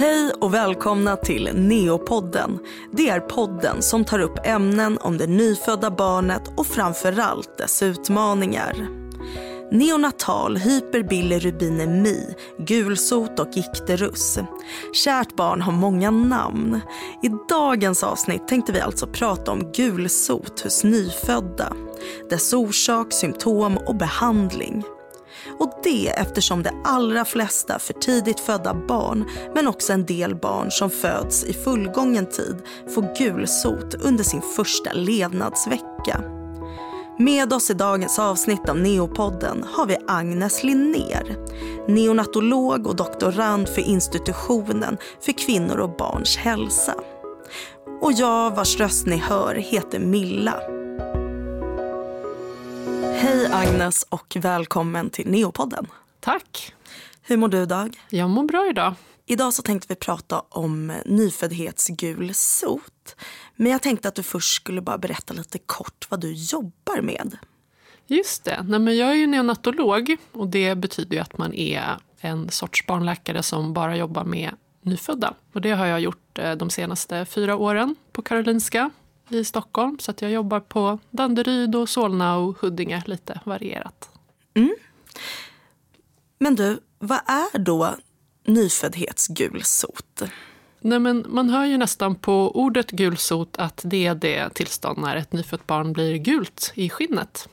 Hej och välkomna till Neopodden. Det är podden som tar upp ämnen om det nyfödda barnet och framförallt dess utmaningar. Neonatal hyperbilirubinemi, gulsot och ikterus. Kärt barn har många namn. I dagens avsnitt tänkte vi alltså prata om gulsot hos nyfödda. Dess orsak, symptom och behandling. Och det eftersom de allra flesta för tidigt födda barn men också en del barn som föds i fullgången tid får gulsot under sin första levnadsvecka. Med oss i dagens avsnitt av Neopodden har vi Agnes Linnér, neonatolog och doktorand för institutionen för kvinnor och barns hälsa. Och jag vars röst ni hör heter Milla. Hej Agnes och välkommen till Neopodden. Tack. Hur mår du idag? Jag mår bra idag. Idag så tänkte vi prata om nyföddhetsgulsot. Men jag tänkte att du först skulle bara berätta lite kort vad du jobbar med. Just det. Nej, men jag är ju neonatolog och det betyder ju att man är en sorts barnläkare som bara jobbar med nyfödda. Och det har jag gjort eh, de senaste fyra åren på Karolinska i Stockholm. Så jag jobbar på Danderyd och Solna och Huddinge lite varierat. Mm. Men du, vad är då nyföddhetsgulsot? Nej, men man hör ju nästan på ordet gulsot att det är det tillstånd när ett nyfött barn blir gult i skinnet.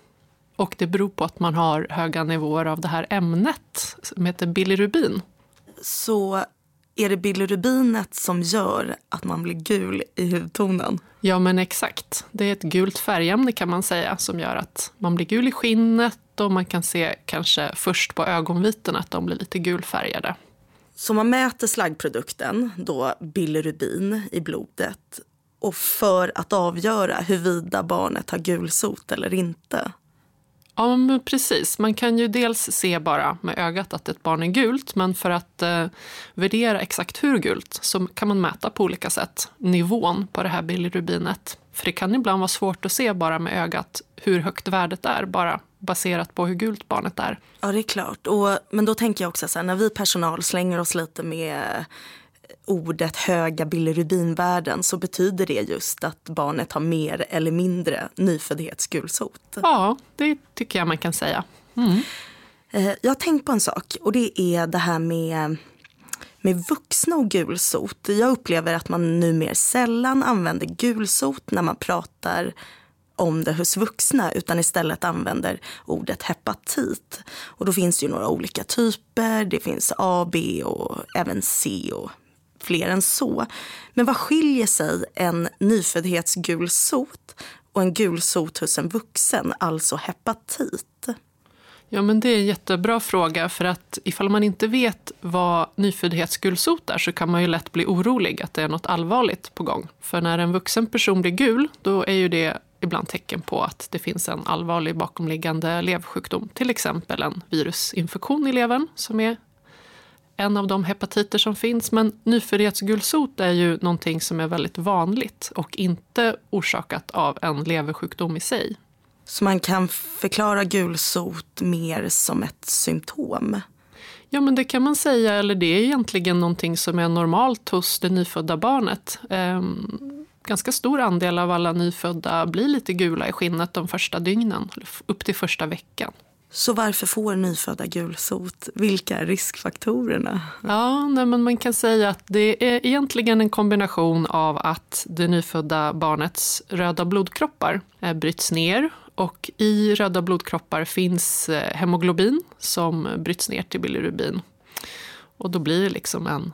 Och det beror på att man har höga nivåer av det här ämnet som heter bilirubin. Så är det bilirubinet som gör att man blir gul i hudtonen? Ja, men exakt. Det är ett gult färgämne kan man säga som gör att man blir gul i skinnet och man kan se kanske först på ögonvitorna att de blir lite gulfärgade. Så man mäter slaggprodukten, då bilirubin, i blodet och för att avgöra huruvida barnet har gulsot eller inte. Ja, men precis. Man kan ju dels se bara med ögat att ett barn är gult men för att eh, värdera exakt hur gult så kan man mäta på olika sätt nivån på det här bilirubinet. För det kan ibland vara svårt att se bara med ögat hur högt värdet är bara baserat på hur gult barnet är. Ja, det är klart. Och, men då tänker jag också så här, när vi personal slänger oss lite med ordet höga bilirubinvärden så betyder det just att barnet har mer eller mindre nyföddhetsgulsot. Ja, det tycker jag man kan säga. Mm. Jag har tänkt på en sak och det är det här med, med vuxna och gulsot. Jag upplever att man numera sällan använder gulsot när man pratar om det hos vuxna utan istället använder ordet hepatit. Och då finns det ju några olika typer. Det finns A, B och även C och fler än så. Men vad skiljer sig en nyföddhetsgul sot och en gulsot hos en vuxen, alltså hepatit? Ja, men det är en jättebra fråga för att ifall man inte vet vad nyföddhetsgulsot är så kan man ju lätt bli orolig att det är något allvarligt på gång. För när en vuxen person blir gul, då är ju det ibland tecken på att det finns en allvarlig bakomliggande levsjukdom. Till exempel en virusinfektion i levern som är en av de hepatiter som finns. Men nyföddhetsgulsot är ju någonting som är väldigt vanligt och inte orsakat av en leversjukdom i sig. Så man kan förklara gulsot mer som ett symptom? Ja, men det kan man säga. Eller det är egentligen någonting som är normalt hos det nyfödda barnet. Ehm, ganska stor andel av alla nyfödda blir lite gula i skinnet de första dygnen, upp till första veckan. Så varför får nyfödda gulsot? Vilka är riskfaktorerna? Ja, nej, men man kan säga att det är egentligen en kombination av att det nyfödda barnets röda blodkroppar eh, bryts ner och i röda blodkroppar finns eh, hemoglobin som bryts ner till bilirubin. Och då blir det liksom en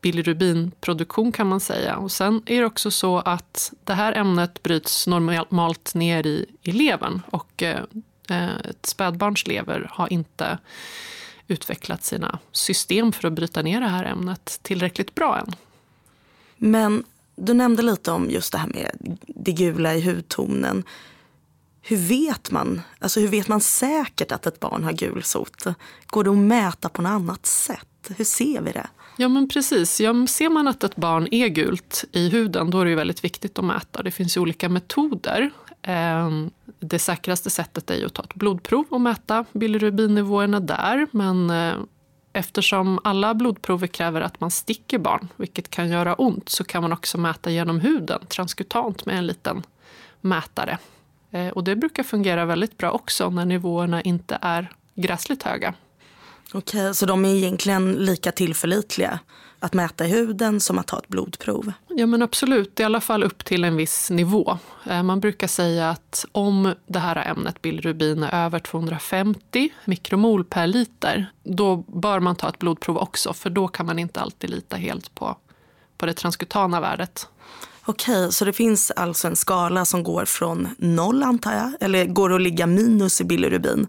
bilirubinproduktion kan man säga. Och sen är det också så att det här ämnet bryts normalt ner i, i levern och eh, ett spädbarns lever har inte utvecklat sina system för att bryta ner det här ämnet tillräckligt bra än. Men du nämnde lite om just det här med det gula i hudtonen. Hur vet man, alltså hur vet man säkert att ett barn har gulsot? Går det att mäta på något annat sätt? Hur ser vi det? Ja men precis. Ja, ser man att ett barn är gult i huden då är det väldigt viktigt att mäta. Det finns olika metoder. Ehm, det säkraste sättet är att ta ett blodprov och mäta bilirubinnivåerna där. Men eh, eftersom alla blodprover kräver att man sticker barn, vilket kan göra ont, så kan man också mäta genom huden transkutant med en liten mätare. Eh, och det brukar fungera väldigt bra också när nivåerna inte är gräsligt höga. Okej, så de är egentligen lika tillförlitliga att mäta huden som att ta ett blodprov? Ja men absolut, i alla fall upp till en viss nivå. Eh, man brukar säga att om det här ämnet bilirubin är över 250 mikromol per liter, då bör man ta ett blodprov också, för då kan man inte alltid lita helt på, på det transkutana värdet. Okej, så det finns alltså en skala som går från noll antar jag? Eller går det att ligga minus i bilirubin?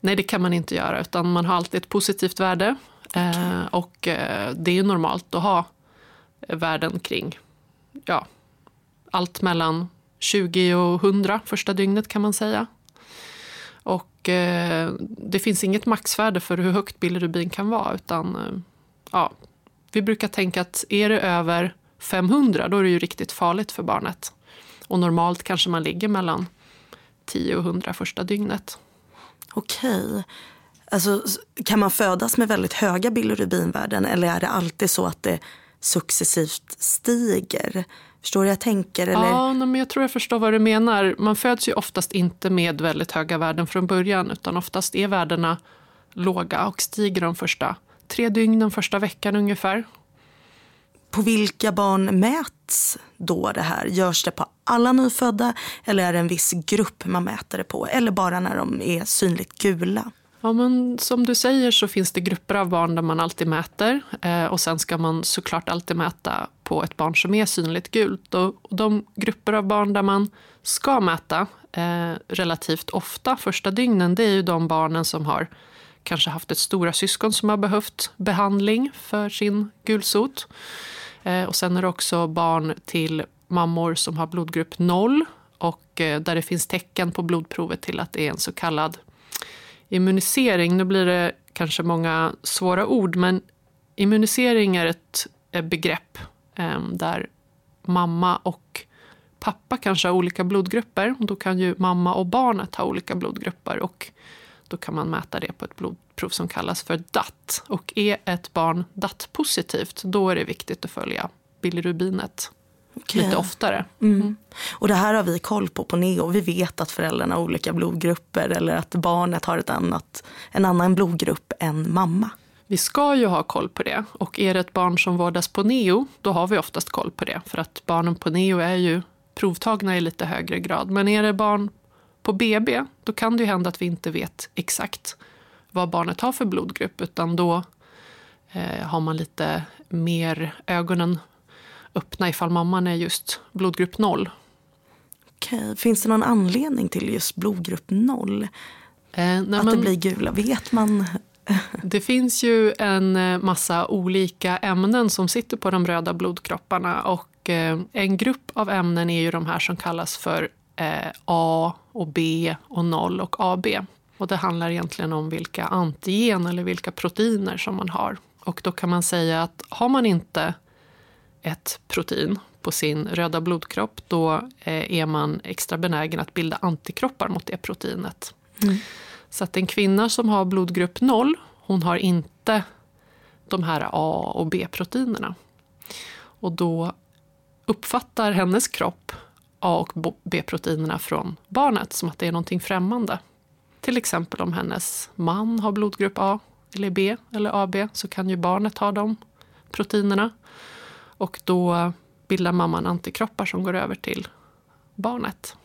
Nej, det kan man inte göra, utan man har alltid ett positivt värde. Eh, och eh, det är normalt att ha värden kring ja, allt mellan 20 och 100 första dygnet kan man säga. Och eh, det finns inget maxvärde för hur högt bilirubin kan vara, utan eh, ja, vi brukar tänka att är det över 500, då är det ju riktigt farligt för barnet. Och normalt kanske man ligger mellan 10 och 100 första dygnet. Okej. Alltså, kan man födas med väldigt höga bilirubinvärden eller är det alltid så att det successivt stiger? Förstår du vad jag tänker? Eller? Ja, men jag tror jag förstår vad du menar. Man föds ju oftast inte med väldigt höga värden från början utan oftast är värdena låga och stiger de första tre dygnen, första veckan ungefär. På vilka barn mäts då det här? Görs det på alla nyfödda eller är det en viss grupp man mäter det på? Eller bara när de är synligt gula? Ja, men som du säger så finns det grupper av barn där man alltid mäter eh, och sen ska man såklart alltid mäta på ett barn som är synligt gult. Och de grupper av barn där man ska mäta eh, relativt ofta första dygnen det är ju de barnen som har kanske haft ett stora syskon som har behövt behandling för sin gulsot. Eh, och sen är det också barn till mammor som har blodgrupp 0 och eh, där det finns tecken på blodprovet till att det är en så kallad immunisering. Nu blir det kanske många svåra ord, men immunisering är ett begrepp eh, där mamma och pappa kanske har olika blodgrupper. Då kan ju mamma och barnet ha olika blodgrupper och då kan man mäta det på ett blodprov som kallas för DAT. Och är ett barn DAT-positivt, då är det viktigt att följa bilirubinet okay. lite oftare. Mm. Mm. Och det här har vi koll på på NEO. Vi vet att föräldrarna har olika blodgrupper eller att barnet har ett annat, en annan blodgrupp än mamma. Vi ska ju ha koll på det. Och är det ett barn som vårdas på NEO, då har vi oftast koll på det. För att barnen på NEO är ju provtagna i lite högre grad. Men är det barn på BB, då kan det ju hända att vi inte vet exakt vad barnet har för blodgrupp, utan då eh, har man lite mer ögonen öppna ifall mamman är just blodgrupp 0. Okej. Finns det någon anledning till just blodgrupp 0? Eh, att men, det blir gula, vet man? det finns ju en eh, massa olika ämnen som sitter på de röda blodkropparna och eh, en grupp av ämnen är ju de här som kallas för eh, A och B och 0 och AB. Och det handlar egentligen om vilka antigen eller vilka proteiner som man har. Och då kan man säga att har man inte ett protein på sin röda blodkropp då eh, är man extra benägen att bilda antikroppar mot det proteinet. Mm. Så att en kvinna som har blodgrupp 0 hon har inte de här A och B-proteinerna. Och då uppfattar hennes kropp A och B-proteinerna från barnet som att det är någonting främmande. Till exempel om hennes man har blodgrupp A eller B eller AB så kan ju barnet ha de proteinerna. Och då bildar mamman antikroppar som går över till barnet.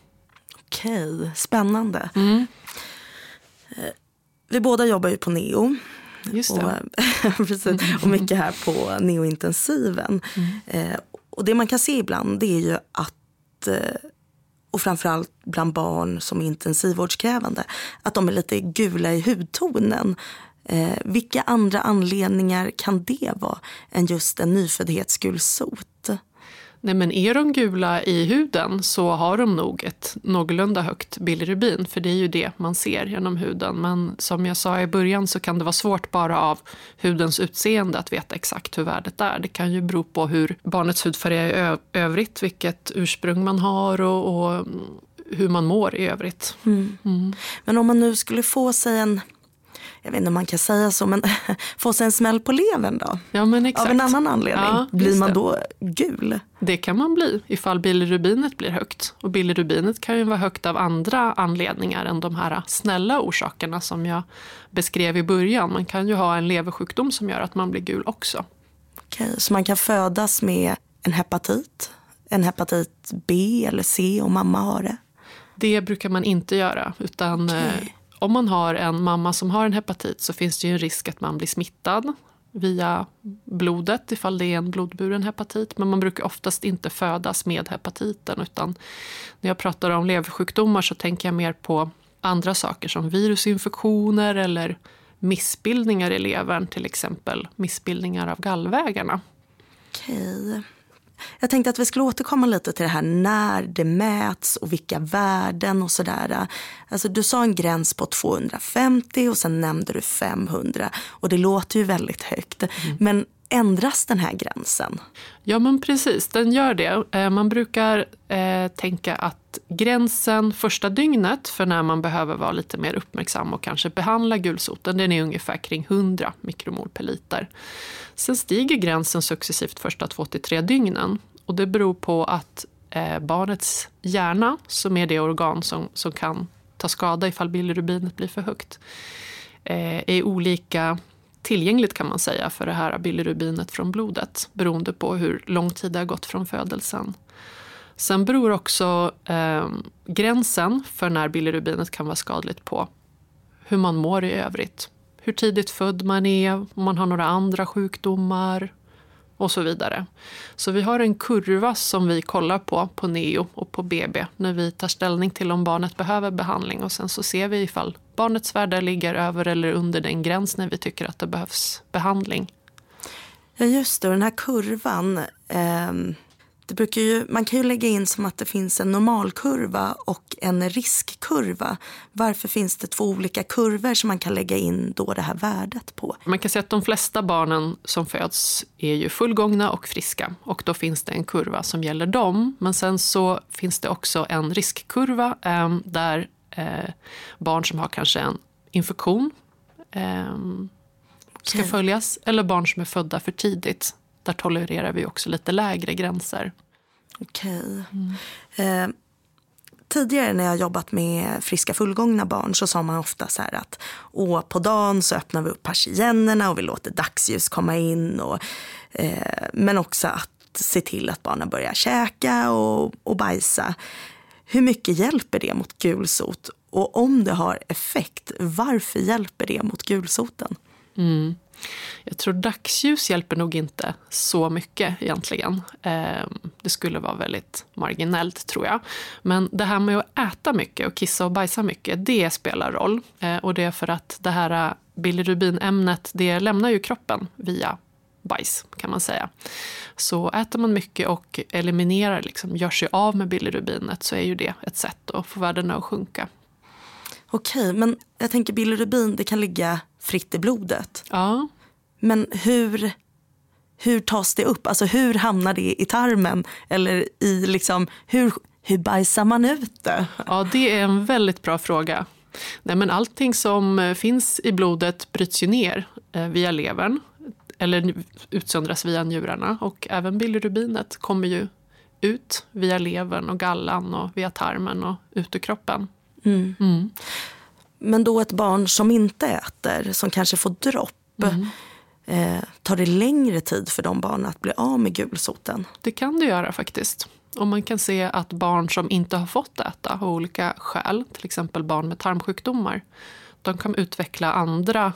Okej, spännande. Mm. Eh, vi båda jobbar ju på NEO. Just det. Och, precis, och mycket här på neointensiven. Mm. Eh, och det man kan se ibland det är ju att eh, och framförallt bland barn som är intensivvårdskrävande, att de är lite gula i hudtonen. Eh, vilka andra anledningar kan det vara än just en nyföddhetsgulsot? Nej, men är de gula i huden så har de nog ett någorlunda högt bilirubin, för det är ju det man ser genom huden. Men som jag sa i början så kan det vara svårt bara av hudens utseende att veta exakt hur värdet är. Det kan ju bero på hur barnets hudfärg är i övrigt, vilket ursprung man har och, och hur man mår i övrigt. Mm. Mm. Men om man nu skulle få sig en jag vet inte om man kan säga så, men få sig en smäll på levern då? Ja, men exakt. Av en annan anledning, Ja, blir man då gul? Det kan man bli ifall bilirubinet blir högt. Och bilirubinet kan ju vara högt av andra anledningar än de här snälla orsakerna som jag beskrev i början. Man kan ju ha en leversjukdom som gör att man blir gul också. Okej, så man kan födas med en hepatit, en hepatit B eller C om mamma har det? Det brukar man inte göra. Utan Okej om man har en mamma som har en hepatit så finns det ju en risk att man blir smittad via blodet ifall det är en blodburen hepatit. Men man brukar oftast inte födas med hepatiten. Utan när jag pratar om leversjukdomar så tänker jag mer på andra saker som virusinfektioner eller missbildningar i levern. Till exempel missbildningar av gallvägarna. Okej. Jag tänkte att vi skulle återkomma lite till det här när det mäts och vilka värden och sådär. Alltså du sa en gräns på 250 och sen nämnde du 500 och det låter ju väldigt högt. Men ändras den här gränsen? Ja, men precis. Den gör det. Eh, Man brukar eh, tänka att gränsen första dygnet för när man behöver vara lite mer uppmärksam och kanske behandla gulsoten, den är ungefär kring 100 mikromol per liter. Sen stiger gränsen successivt första två till tre dygnen. Och det beror på att eh, barnets hjärna, som är det organ som, som kan ta skada ifall bilirubinet blir för högt, eh, är olika tillgängligt kan man säga för det här bilirubinet från blodet beroende på hur lång tid det har gått från födelsen. Sen beror också eh, gränsen för när bilirubinet kan vara skadligt på hur man mår i övrigt. Hur tidigt född man är, om man har några andra sjukdomar och så vidare. Så vi har en kurva som vi kollar på på NEO och på BB när vi tar ställning till om barnet behöver behandling och sen så ser vi ifall barnets värde ligger över eller under den gräns när vi tycker att det behövs behandling. Ja just det, och den här kurvan. eh, det brukar ju, man kan ju lägga in som att det finns en normalkurva och en riskkurva. Varför finns det två olika kurvor som man kan lägga in då det här värdet på? Man kan säga att de flesta barnen som föds är ju fullgångna och friska och då finns det en kurva som gäller dem. Men sen så finns det också en riskkurva eh, där eh, barn som har kanske en infektion eh, ska följas eller barn som är födda för tidigt. Där tolererar vi också lite lägre gränser. Okej. Eh, tidigare när jag jobbat med friska fullgångna barn så sa man ofta så här att Åh, på dagen så öppnar vi upp persiennerna och vi låter dagsljus komma in. Och, eh, men också att se till att barnen börjar käka och, och bajsa. Hur mycket hjälper det mot gulsot? Och om det har effekt, varför hjälper det mot gulsoten? Jag tror dagsljus hjälper nog inte så mycket egentligen. Eh, Det skulle vara väldigt marginellt tror jag. Men det här med att äta mycket och kissa och bajsa mycket, det spelar roll. Eh, Och det är för att det här eh, bilirubinämnet, det lämnar ju kroppen via bajs kan man säga. Så äter man mycket och eliminerar, liksom, gör sig av med bilirubinet så är ju det ett sätt att få värdena att sjunka. Okej, men jag tänker bilirubin, det kan ligga fritt i blodet. Ja, Men hur, hur tas det upp? Alltså hur hamnar det i tarmen? Eller i liksom, hur, hur bajsar man ut det? Ja, det är en väldigt bra fråga. Nej, men allting som eh, finns i blodet bryts ju ner eh, via levern eller utsöndras via njurarna. Och även bilirubinet kommer ju ut via levern och gallan och via tarmen och ut ur kroppen. Mm. Men då ett barn som inte äter, som kanske får dropp. Eh, tar det längre tid för de barnen att bli av med gulsoten? Det kan det göra faktiskt. Och man kan se att barn som inte har fått äta av olika skäl, till exempel barn med tarmsjukdomar, de kan utveckla andra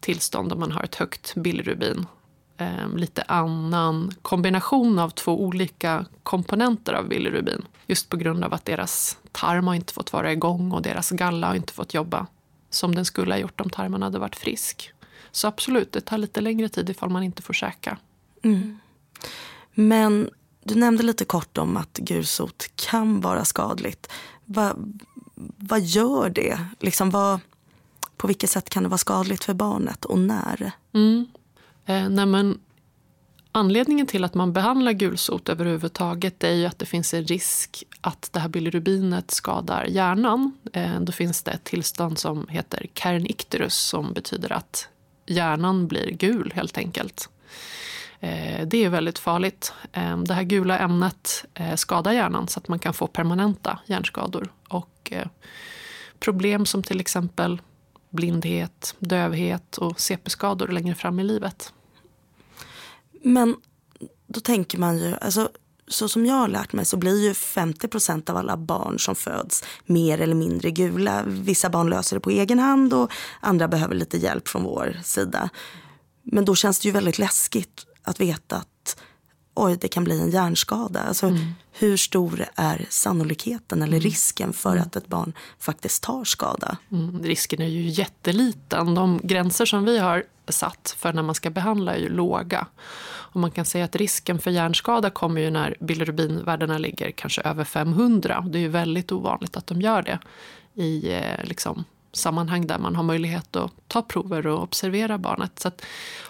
tillstånd om man har ett högt bilirubin. Eh, lite annan kombination av två olika komponenter av bilirubin. Just på grund av att deras tarm har inte fått vara igång och deras galla har inte fått jobba som den skulle ha gjort om tarmen hade varit frisk. Så absolut, det tar lite längre tid ifall man inte får käka. Men du nämnde lite kort om att gulsot kan vara skadligt. Va, vad gör det? Liksom vad, på vilket sätt kan det vara skadligt för barnet och när? Mm. Eh, nej men, Anledningen till att man behandlar gulsot överhuvudtaget är ju att det finns en risk att det här bilirubinet skadar hjärnan. Eh, då finns det ett tillstånd som heter kernicterus som betyder att hjärnan blir gul helt enkelt. Eh, det är väldigt farligt. Eh, det här gula ämnet eh, skadar hjärnan så att man kan få permanenta hjärnskador. Och problem som till exempel blindhet, dövhet och CP-skador längre fram i livet. Men då tänker man ju, alltså, så som jag har lärt mig så blir ju 50 av alla barn som föds mer eller mindre gula. Vissa barn löser det på egen hand och andra behöver lite hjälp från vår sida. Men då känns det ju väldigt läskigt att veta att oj, det kan bli en hjärnskada. Alltså, mm. Hur stor är sannolikheten eller mm. risken för mm. att ett barn faktiskt tar skada? Mm, risken är ju jätteliten. De gränser som vi har satt för när man ska behandla är ju låga. Och man kan säga att risken för hjärnskada kommer ju när bilirubinvärdena ligger kanske över 500. Det är ju väldigt ovanligt att de gör det i eh, liksom, sammanhang där man har möjlighet att ta prover och observera barnet. Så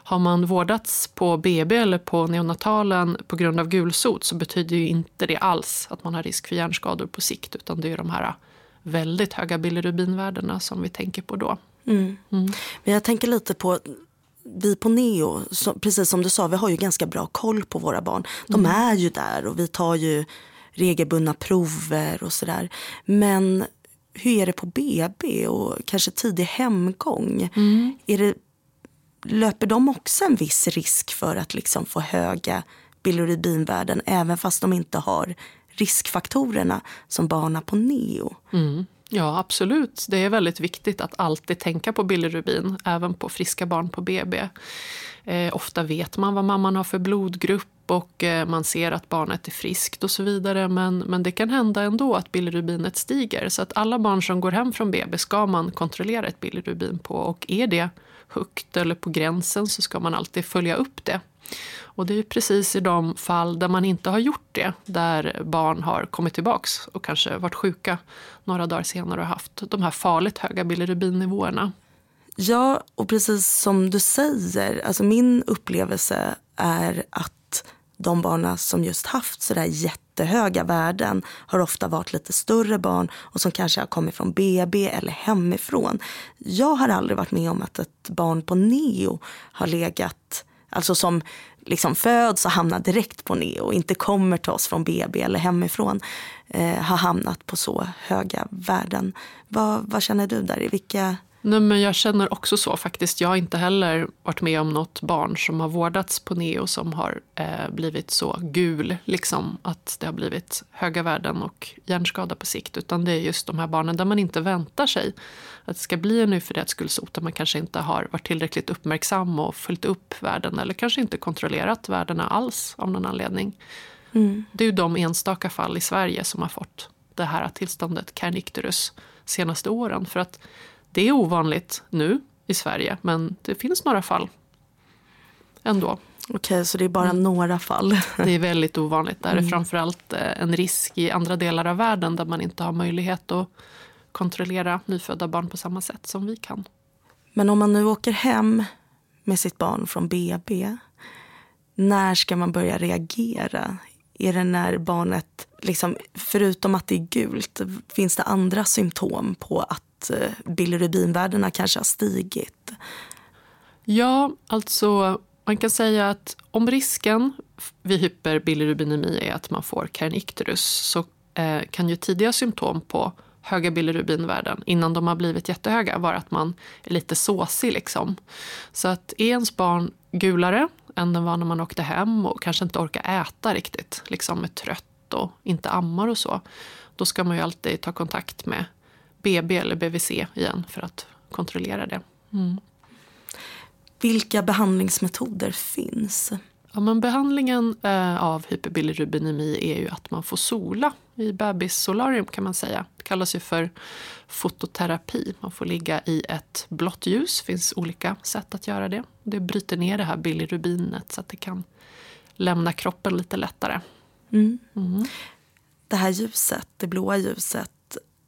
har man vårdats på BB eller på neonatalen på grund av gulsot så betyder ju inte det alls att man har risk för hjärnskador på sikt utan det är de här väldigt höga bilirubinvärdena som vi tänker på då. Mm. Mm. Men jag tänker lite på vi på Neo, så, precis som du sa, vi har ju ganska bra koll på våra barn. De mm. är ju där och vi tar ju regelbundna prover och sådär. Men hur är det på BB och kanske tidig hemgång? Mm. Är det, löper de också en viss risk för att liksom få höga bilirubinvärden även fast de inte har riskfaktorerna som barnen på neo? Mm. Ja, absolut. Det är väldigt viktigt att alltid tänka på bilirubin, även på friska barn på BB. Eh, ofta vet man vad mamman har för blodgrupp och eh, man ser att barnet är friskt och så vidare. Men, men det kan hända ändå att bilirubinet stiger. Så att alla barn som går hem från BB ska man kontrollera ett bilirubin på. Och är det högt eller på gränsen så ska man alltid följa upp det. Och det är precis i de fall där man inte har gjort det, där barn har kommit tillbaks och kanske varit sjuka några dagar senare och haft de här farligt höga bilirubinnivåerna. Ja, och precis som du säger, alltså min upplevelse är att de barn som just haft sådär jättehöga värden har ofta varit lite större barn och som kanske har kommit från BB eller hemifrån. Jag har aldrig varit med om att ett barn på neo har legat, alltså som liksom föds och hamnar direkt på neo, inte kommer till oss från BB eller hemifrån, eh, har hamnat på så höga värden. Vad, vad känner du där? I vilka Nej, men jag känner också så faktiskt. Jag har inte heller varit med om något barn som har vårdats på neo som har eh, blivit så gul, liksom att det har blivit höga värden och hjärnskada på sikt. Utan det är just de här barnen där man inte väntar sig att det ska bli en nyföddhetsgulsot, där man kanske inte har varit tillräckligt uppmärksam och följt upp värden eller kanske inte kontrollerat värdena alls av någon anledning. Mm. Det är ju de enstaka fall i Sverige som har fått det här tillståndet, kernicterus, senaste åren. För att det är ovanligt nu i Sverige, men det finns några fall ändå. Okej, så det är bara mm. några fall? Det är väldigt ovanligt. Det är mm. framförallt eh, en risk i andra delar av världen där man inte har möjlighet att kontrollera nyfödda barn på samma sätt som vi kan. Men om man nu åker hem med sitt barn från BB, när ska man börja reagera? Är det när barnet, liksom, förutom att det är gult, finns det andra symptom på att att eh, bilirubinvärdena kanske har stigit? Ja, alltså man kan säga att om risken vid hyperbilirubinemi är att man får kernicterus så eh, kan ju tidiga symptom på höga bilirubinvärden innan de har blivit jättehöga vara att man är lite såsig. Liksom. Så att är ens barn gulare än den var när man åkte hem och kanske inte orkar äta riktigt, liksom är trött och inte ammar och så, då ska man ju alltid ta kontakt med BB eller BVC igen för att kontrollera det. Mm. Vilka behandlingsmetoder finns? Ja, men behandlingen eh, av hyperbilirubinemi är ju att man får sola i bebissolarium kan man säga. Det kallas ju för fototerapi. Man får ligga i ett blått ljus. Det finns olika sätt att göra det. Det bryter ner det här bilirubinet så att det kan lämna kroppen lite lättare. Mm. Mm. Det här ljuset, det blåa ljuset,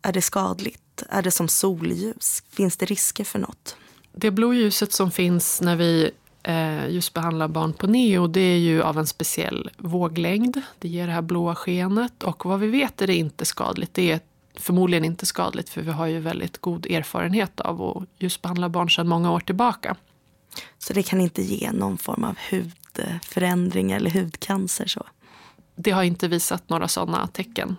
är det skadligt? Är det som solljus? Finns det risker för något? Det blåljuset som finns när vi eh, just behandlar barn på neo det är ju av en speciell våglängd. Det ger det här blåa skenet och vad vi vet är det inte skadligt. Det är förmodligen inte skadligt för vi har ju väldigt god erfarenhet av att just behandla barn sedan många år tillbaka. Så det kan inte ge någon form av hudförändringar eller hudcancer? så? Det har inte visat några sådana tecken.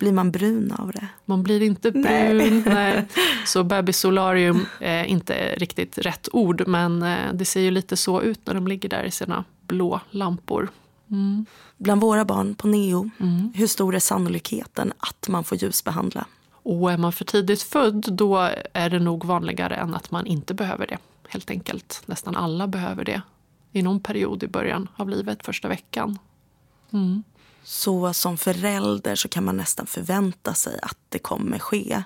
Blir man brun av det? Man blir inte brun. Nej. nej. Så bebissolarium är inte riktigt rätt ord men eh, det ser ju lite så ut när de ligger där i sina blå lampor. Mm. Bland våra barn på neo, mm. hur stor är sannolikheten att man får ljusbehandla? Och är man för tidigt född då är det nog vanligare än att man inte behöver det. Helt enkelt. Nästan alla behöver det i någon period i början av livet, första veckan. Mm. Så som förälder så kan man nästan förvänta sig att det kommer ske.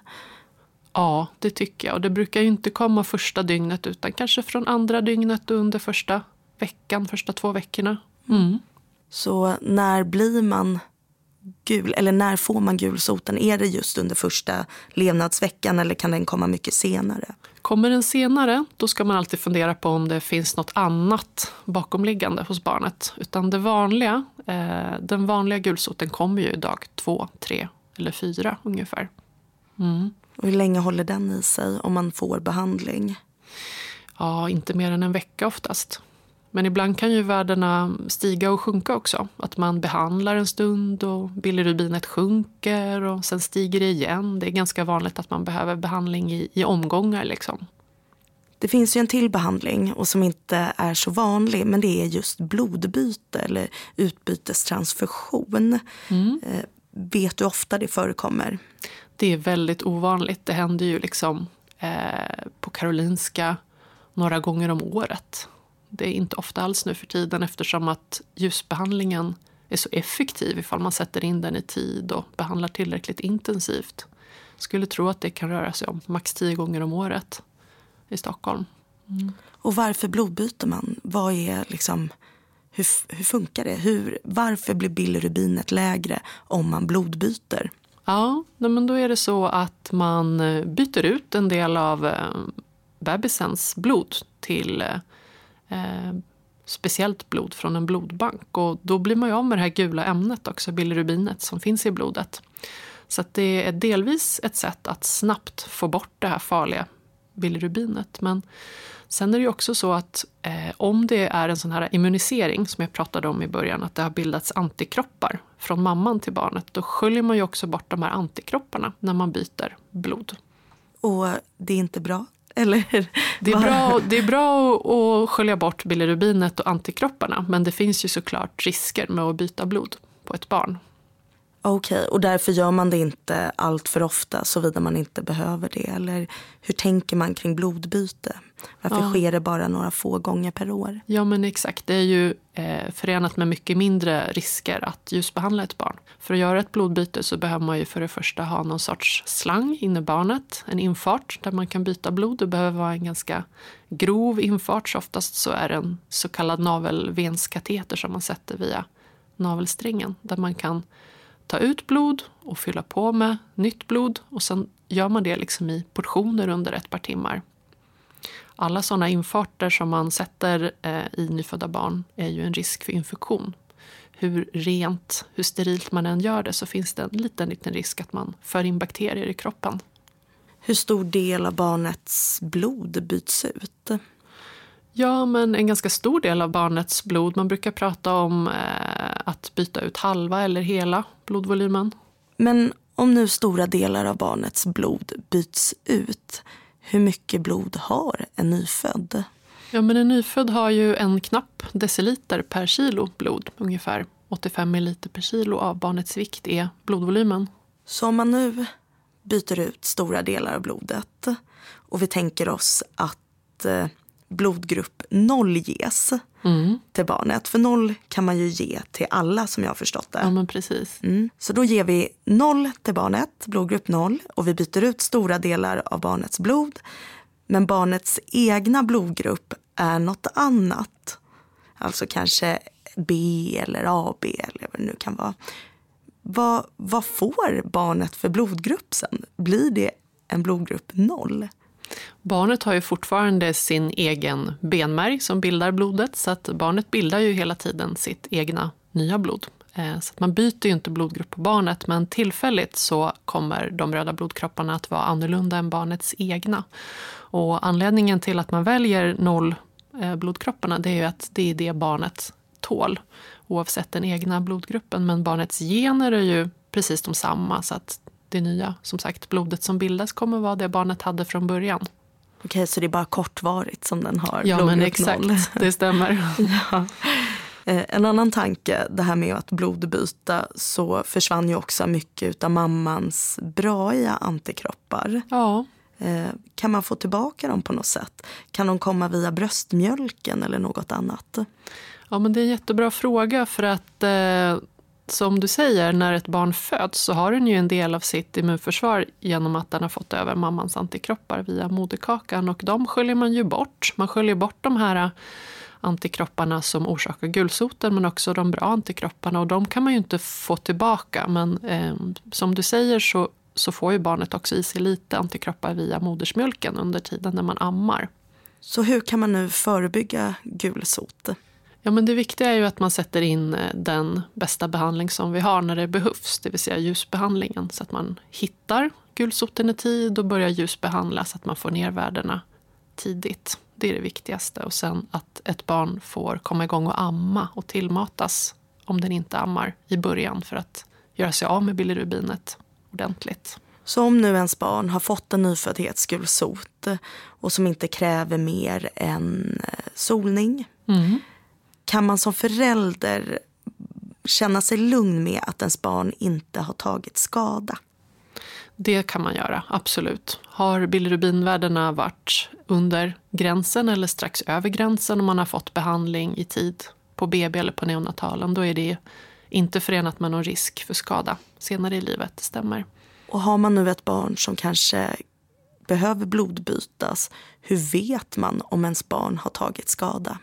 Ja, det tycker jag. Och det brukar inte komma första dygnet utan kanske från andra dygnet under första veckan, första två veckorna. Mm. Så när blir man gul, eller när får man gulsoten? Är det just under första levnadsveckan eller kan den komma mycket senare? Kommer den senare, då ska man alltid fundera på om det finns något annat bakomliggande hos barnet. Utan det vanliga, eh, den vanliga gulsoten kommer ju dag två, tre eller fyra ungefär. Mm. Och hur länge håller den i sig om man får behandling? Ja, inte mer än en vecka oftast. Men ibland kan ju värdena stiga och sjunka också. Att man behandlar en stund och bilirubinet sjunker och sen stiger det igen. Det är ganska vanligt att man behöver behandling i, i omgångar. Liksom. Det finns ju en till behandling och som inte är så vanlig men det är just blodbyte eller utbytestransfusion. Mm. Eh, vet du ofta det förekommer? Det är väldigt ovanligt. Det händer ju liksom eh, på Karolinska några gånger om året. Det är inte ofta alls nu för tiden eftersom att ljusbehandlingen är så effektiv ifall man sätter in den i tid och behandlar tillräckligt intensivt. Skulle tro att det kan röra sig om max tio gånger om året i Stockholm. Mm. Och varför blodbyter man? Vad är liksom, hur, hur funkar det? Hur, varför blir bilirubinet lägre om man blodbyter? Ja, men då är det så att man eh, byter ut en del av eh, bebisens blod till eh, speciellt blod från en blodbank. Och då blir man ju av med det här gula ämnet också, bilirubinet, som finns i blodet. Så det är delvis ett sätt att snabbt få bort det här farliga bilirubinet. Men sen är det ju också så att eh, om det är en sån här immunisering som jag pratade om i början, att det har bildats antikroppar från mamman till barnet, då sköljer man ju också bort de här antikropparna när man byter blod. Och det är inte bra eller? Det är bra, det är bra att skölja bort bilirubinet och antikropparna men det finns ju såklart risker med att byta blod på ett barn. Okej, okay, och därför gör man det inte allt för ofta såvida man inte behöver det? Eller hur tänker man kring blodbyte? Varför ja. sker det bara några få gånger per år? Ja men exakt, det är ju eh, förenat med mycket mindre risker att ljusbehandla ett barn. För att göra ett blodbyte så behöver man ju för det första ha någon sorts slang inne i barnet, en infart där man kan byta blod. Det behöver vara en ganska grov infart, så oftast så är det en så kallad navelvenskateter som man sätter via navelsträngen där man kan ta ut blod och fylla på med nytt blod och sen gör man det liksom i portioner under ett par timmar. Alla sådana infarter som man sätter eh, i nyfödda barn är ju en risk för infektion. Hur rent, hur sterilt man än gör det så finns det en liten, liten risk att man för in bakterier i kroppen. Hur stor del av barnets blod byts ut? Ja, men en ganska stor del av barnets blod. Man brukar prata om eh, att byta ut halva eller hela blodvolymen. Men om nu stora delar av barnets blod byts ut, hur mycket blod har en nyfödd? Ja, men en nyfödd har ju en knapp deciliter per kilo blod. Ungefär 85 milliliter per kilo av barnets vikt är blodvolymen. Så om man nu byter ut stora delar av blodet och vi tänker oss att eh, blodgrupp 0 ges mm. till barnet. För 0 kan man ju ge till alla som jag har förstått det. Ja, men precis. Mm. Så då ger vi 0 till barnet, blodgrupp 0 och vi byter ut stora delar av barnets blod. Men barnets egna blodgrupp är något annat. Alltså kanske B eller AB eller vad det nu kan vara. Vad, vad får barnet för blodgrupp sen? Blir det en blodgrupp 0? Barnet har ju fortfarande sin egen benmärg som bildar blodet så att barnet bildar ju hela tiden sitt egna nya blod. Eh, så att man byter ju inte blodgrupp på barnet men tillfälligt så kommer de röda blodkropparna att vara annorlunda än barnets egna. Och anledningen till att man väljer noll eh, blodkropparna det är ju att det är det barnet tål oavsett den egna blodgruppen. Men barnets gener är ju precis de samma så att det nya, som sagt, blodet som bildas kommer vara det barnet hade från början. Okej, så det är bara kortvarigt som den har Ja, men exakt. Noll. Det stämmer. ja. Eh, en annan tanke, det här med att blodbyta, så försvann ju också mycket av mammans braiga antikroppar. Ja. Eh, kan man få tillbaka dem på något sätt? Kan de komma via bröstmjölken eller något annat? Ja, men det är en jättebra fråga för att eh, som du säger, när ett barn föds så har den ju en del av sitt immunförsvar genom att den har fått över mammans antikroppar via moderkakan och de sköljer man ju bort. Man sköljer bort de här äh, antikropparna som orsakar gulsoten men också de bra antikropparna och de kan man ju inte få tillbaka. Men eh, som du säger så, så får ju barnet också i sig lite antikroppar via modersmjölken under tiden när man ammar. Så hur kan man nu förebygga gulsot? Ja, men det viktiga är ju att man sätter in eh, den bästa behandling som vi har när det behövs, det vill säga ljusbehandlingen. Så att man hittar gulsoten i tid och börjar ljusbehandla så att man får ner värdena tidigt. Det är det viktigaste. Och sen att ett barn får komma igång och amma och tillmatas om den inte ammar i början för att göra sig av med bilirubinet ordentligt. Så om nu ens barn har fått en nyföddhetsgulsot och som inte kräver mer än eh, solning mm. Kan man som förälder känna sig lugn med att ens barn inte har tagit skada? Det kan man göra, absolut. Har bilirubinvärdena varit under gränsen eller strax över gränsen och man har fått behandling i tid på BB eller på neonatalen, då är det inte förenat med någon risk för skada senare i livet. Det stämmer. Och har man nu ett barn som kanske behöver blodbytas, hur vet man om ens barn har tagit skada?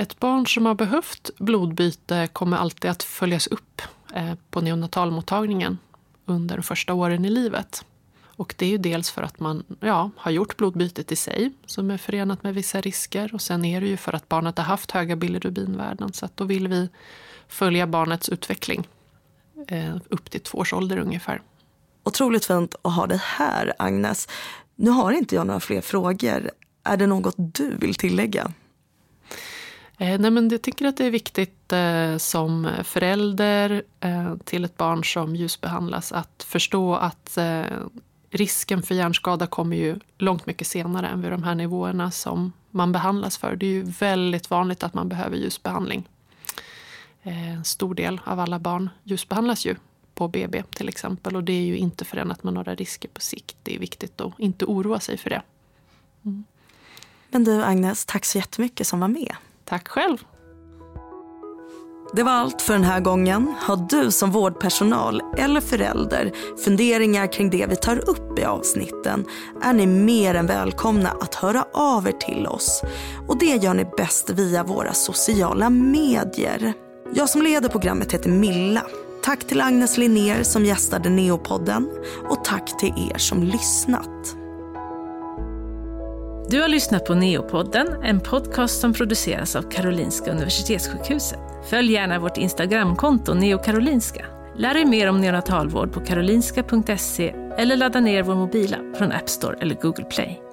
Ett barn som har behövt blodbyte kommer alltid att följas upp eh, på neonatalmottagningen under de första åren i livet. Och det är ju dels för att man ja, har gjort blodbytet i sig som är förenat med vissa risker och sen är det ju för att barnet har haft höga bilirubinvärden så att då vill vi följa barnets utveckling eh, upp till två års ålder ungefär. Otroligt fint att ha dig här Agnes. Nu har inte jag några fler frågor. Är det något du vill tillägga? Eh, nej, men jag tycker att det är viktigt eh, som förälder eh, till ett barn som ljusbehandlas att förstå att eh, risken för hjärnskada kommer ju långt mycket senare än vid de här nivåerna som man behandlas för. Det är ju väldigt vanligt att man behöver ljusbehandling. Eh, en stor del av alla barn ljusbehandlas ju på BB till exempel och det är ju inte förenat med några risker på sikt. Det är viktigt att inte oroa sig för det. Mm. Men du Agnes, tack så jättemycket som var med. Tack själv. Det var allt för den här gången. Har du som vårdpersonal eller förälder funderingar kring det vi tar upp i avsnitten är ni mer än välkomna att höra av er till oss. Och det gör ni bäst via våra sociala medier. Jag som leder programmet heter Milla. Tack till Agnes Linnér som gästade Neopodden och tack till er som lyssnat. Du har lyssnat på Neopodden, en podcast som produceras av Karolinska Universitetssjukhuset. Följ gärna vårt Instagramkonto neokarolinska. Lär dig mer om neonatalvård på karolinska.se eller ladda ner vår mobila från App Store eller Google Play.